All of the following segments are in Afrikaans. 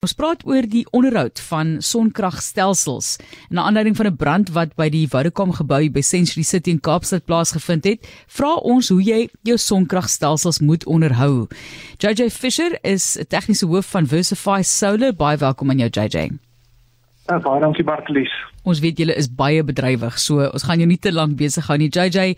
Ons praat oor die onderhoud van sonkragstelsels. Na aanleiding van 'n brand wat by die Vodacom gebou by Century City in Kaapstad plaasgevind het, vra ons hoe jy jou sonkragstelsels moet onderhou. JJ Fisher is 'n tegniese hoof van Versify Solar. Baie welkom aan jou JJ. Ja, baie dankie Bartlies. Ons weet julle is baie bedrywig, so ons gaan jou nie te lank besig hou nie. JJ,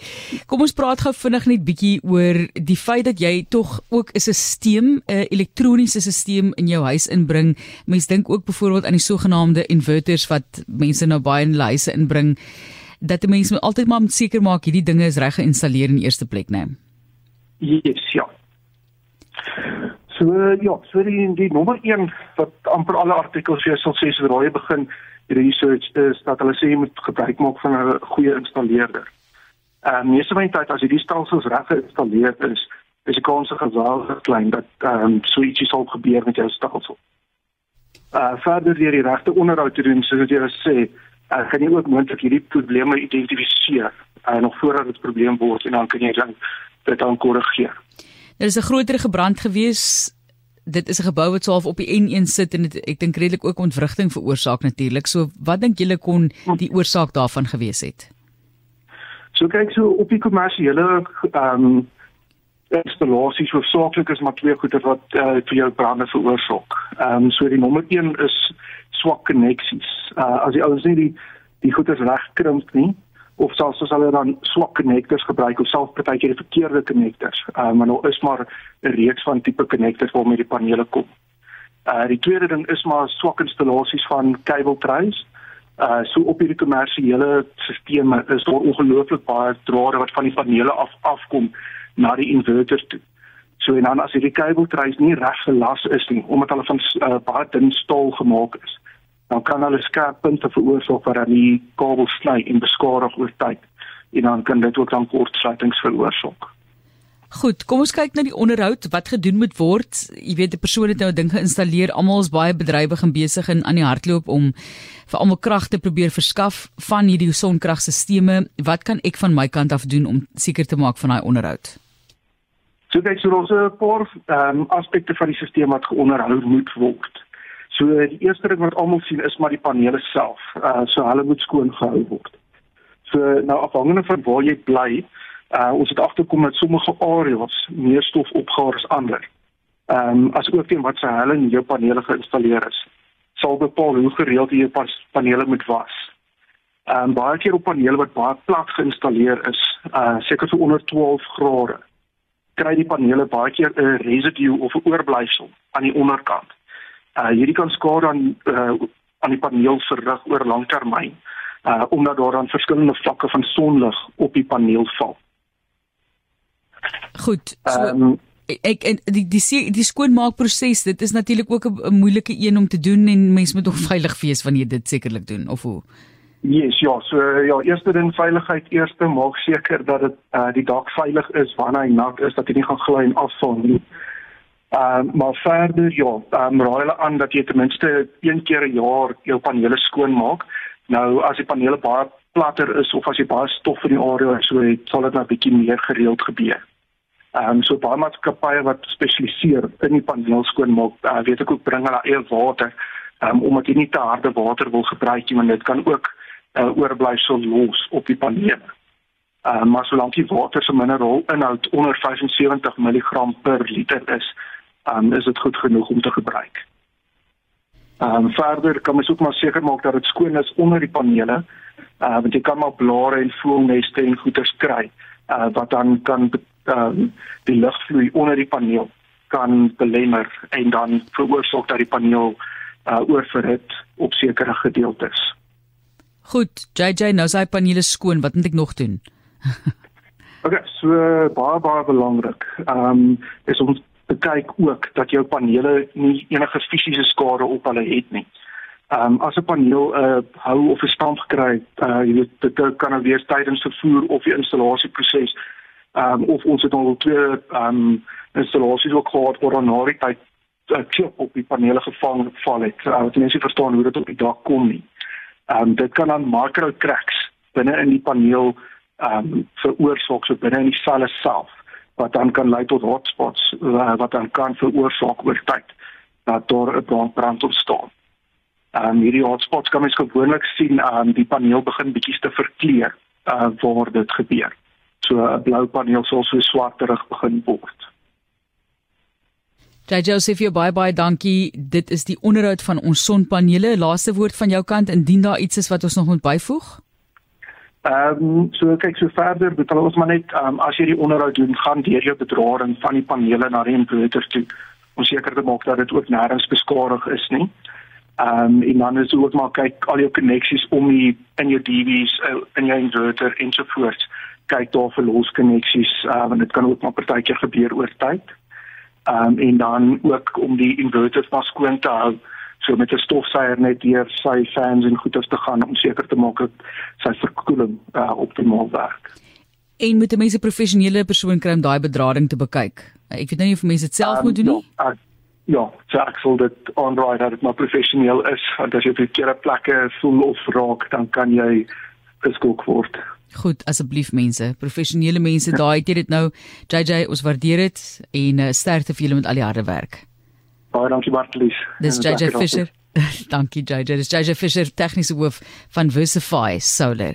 kom ons praat gou vinnig net bietjie oor die feit dat jy tog ook 'n stelsel, 'n elektroniese stelsel in jou huis inbring. Mense dink ook byvoorbeeld aan die sogenaamde inverters wat mense nou baie in huise inbring dat mense altyd maar moet seker maak hierdie dinge is reg geïnstalleer in die eerste plek, né? Nee? Yes, ja. So ja, so die, die nommer 1 wat amper alle artikels hier sal sê so raai begin research is dat hulle sê jy moet gebruik maak van 'n goeie installeerder. Ehm uh, meeste van die tyd as jy die stelsels reg geïnstalleer is, is die kans geweldig klein dat ehm um, so ietsie sal gebeur met jou stelsel. Uh verder deur die regte onderhoud te doen soos jy sê, uh, kan jy ook moontlik hierdie probleme identifiseer en uh, nog voordat dit 'n probleem word en dan kan jy dan dit dan korrigeer. Daar is 'n groter gebrand gewees. Dit is 'n gebou wat swaaf op die N1 sit en het, ek dink redelik ook ontwrigting veroorsaak natuurlik. So wat dink julle kon die oorsaak daarvan gewees het? So kyk so op die kommersiële ehm um, installasies hoofsaaklik is maar twee goeder wat uh, vir jou brande veroorsaak. Ehm um, so die nommer 1 is swak koneksies. Uh, as jy ouens nie die die goeder reg krimp nie, of selfs as hulle dan swak konnektors gebruik of selfs partykeer die verkeerde konnektors. Ehm uh, maar nou is maar 'n reeks van tipe konnektors waarmee die panele kom. Uh die tweede ding is maar swak installasies van cable trays. Uh so op hierdie kommersiële stelsels is daar ongelooflik baie drade wat van die panele af afkom na die inverters toe. So en dan as hierdie cable trays nie reg gelas is nie omdat hulle van uh, baie dun staal gemaak is dan kan hulle skerp punte veroorsaak wat dan die kabel sny en beskadig oor tyd en dan kan dit ook dan kortsluitings veroorsaak. Goed, kom ons kyk na die onderhoud wat gedoen moet word. Jy weet 'n persoon het nou 'n ding geïnstalleer. Almal is baie bedrywig en besig en aan die hardloop om vir almal krag te probeer verskaf van hierdie sonkragstelsels. Wat kan ek van my kant af doen om seker te maak van daai onderhoud? So kyk so ons 'n paar ehm um, aspekte van die stelsel wat geonderhou moet word. So die eerste ding wat almal sien is maar die panele self. Uh so hulle moet skoon gehou word. So nou afhangende van waar jy bly, uh ons het agterkom dat sommige areas meer stof opgaar as ander. Ehm um, as ook teen wat se hulle in jou panele geïnstalleer is, sal bepaal hoe gereeld jy jou panele moet was. Ehm um, baie keer op panele wat baie plat geïnstalleer is, uh seker so onder 12 grade, kry die panele baie keer 'n residue of 'n oorblyfsel aan die onderkant. Uh hierdie kan skade aan uh aan die paneel verrig oor lang termyn. Uh omdat daar dan verskillende vlakke van sonlig op die paneel val. Goed. So um, ek en die die die skoonmaakproses, dit is natuurlik ook 'n moeilike een om te doen en mens moet nog veilig wees wanneer jy dit sekerlik doen of hoe? Yes, ja, so ja, eerste ding veiligheid, eerste maak seker dat dit uh die dak veilig is wanneer hy nat is dat hy nie gaan gly en afval nie. Ehm uh, maar verder ja, ehm um, raai hulle aan dat jy ten minste een keer 'n jaar jou panele skoon maak. Nou as die panele baie platter is of as jy baie stof in die area het, so het, sal dit nou 'n bietjie meer gereeld gebeur. Ehm um, so baie maatskappye wat spesialiseer in die paneel skoonmaak, uh, weet ek ook bring hulle eie water um, omdat jy nie te harde water wil gebruik nie, want dit kan ook uh, oorblyfsel los op die panele. Ehm uh, maar solank die water se mineral inhoud onder 75 mg per liter is, um, is dit goed genoeg om te gebruik. Ehm um, verder kan mens ook maar seker maak dat dit skoon is onder die panele. Uh want jy kan maar blare en voelneste en goeters kry uh wat dan kan um, die lugvloei onder die paneel kan belemmer en dan veroorsaak dat die paneel uh oorverhit op sekere gedeeltes. Goed, JJ, nou sy panele skoon, wat moet ek nog doen? okay, so baie baie belangrik. Ehm um, is om te kyk ook dat jou panele nie enige fisiese skade op hulle het nie. Ehm um, as 'n paneel 'n uh, hou of 'n stand gekry, uh jy weet dit kan nou weer tydens vervoer of die installasieproses ehm um, of ons het al twee ehm um, installasies ook gehad waar dan na die tyd 'n uh, chip op die panele gevang val het. Uh, wat mense verstaan hoe dit op die dak kom nie. Ehm um, dit kan dan micro cracks binne in die paneel ehm um, veroorsaak so binne in die selle self wat dan kan lei tot hotspots uh, wat dan kan veroorsaak oor tyd. dat daar 'n brand ontstaan. Ehm um, hierdie hotspots kan mens gewoonlik sien aan um, die paneel begin bietjies te verkleur uh, waar dit gebeur. So 'n blou paneel sal so swarterig begin word. Jy Joseph, jy baie baie dankie. Dit is die onderhoud van ons sonpanele. Laaste woord van jou kant indien daar iets is wat ons nog moet byvoeg. Ehm um, so kyk so verder, dit ons maar net ehm um, as jy die onderhoud doen, gaan deur jou bedraring van die panele na die inverter toe om seker te maak dat dit ook nêrens beskadig is nie. Ehm um, en dan is ook maar kyk al jou koneksies om die in jou DV's uh, in jou inverter ensovoorts. Kyk daar vir los koneksies, uh, want dit kan ook maar partykeer gebeur oor tyd. Ehm um, en dan ook om die inverter vas skoon te hou so met 'n stofsuier net deur sy fans en goeders te gaan om seker te maak dat sy verkoeling uh, optimaal werk. En moet 'n mens 'n professionele persoon kry om daai bedrading te bekyk? Ek weet nou nie of mense dit self um, moet doen nie. Ja, uh, ja, so ek sal dit aanraai dat dit maar professioneel is want as jy op die verkeerde plekke voel of raak, dan kan jy geskok word. Goed, asseblief mense, professionele mense, daai het jy dit nou. JJ, ons waardeer dit en uh, sterkte vir julle met al die harde werk. Baie dankie Bartlies. Dis JJ Fisher. dankie JJ. Dis JJ Fisher, tegniese hoof van Versify Solar.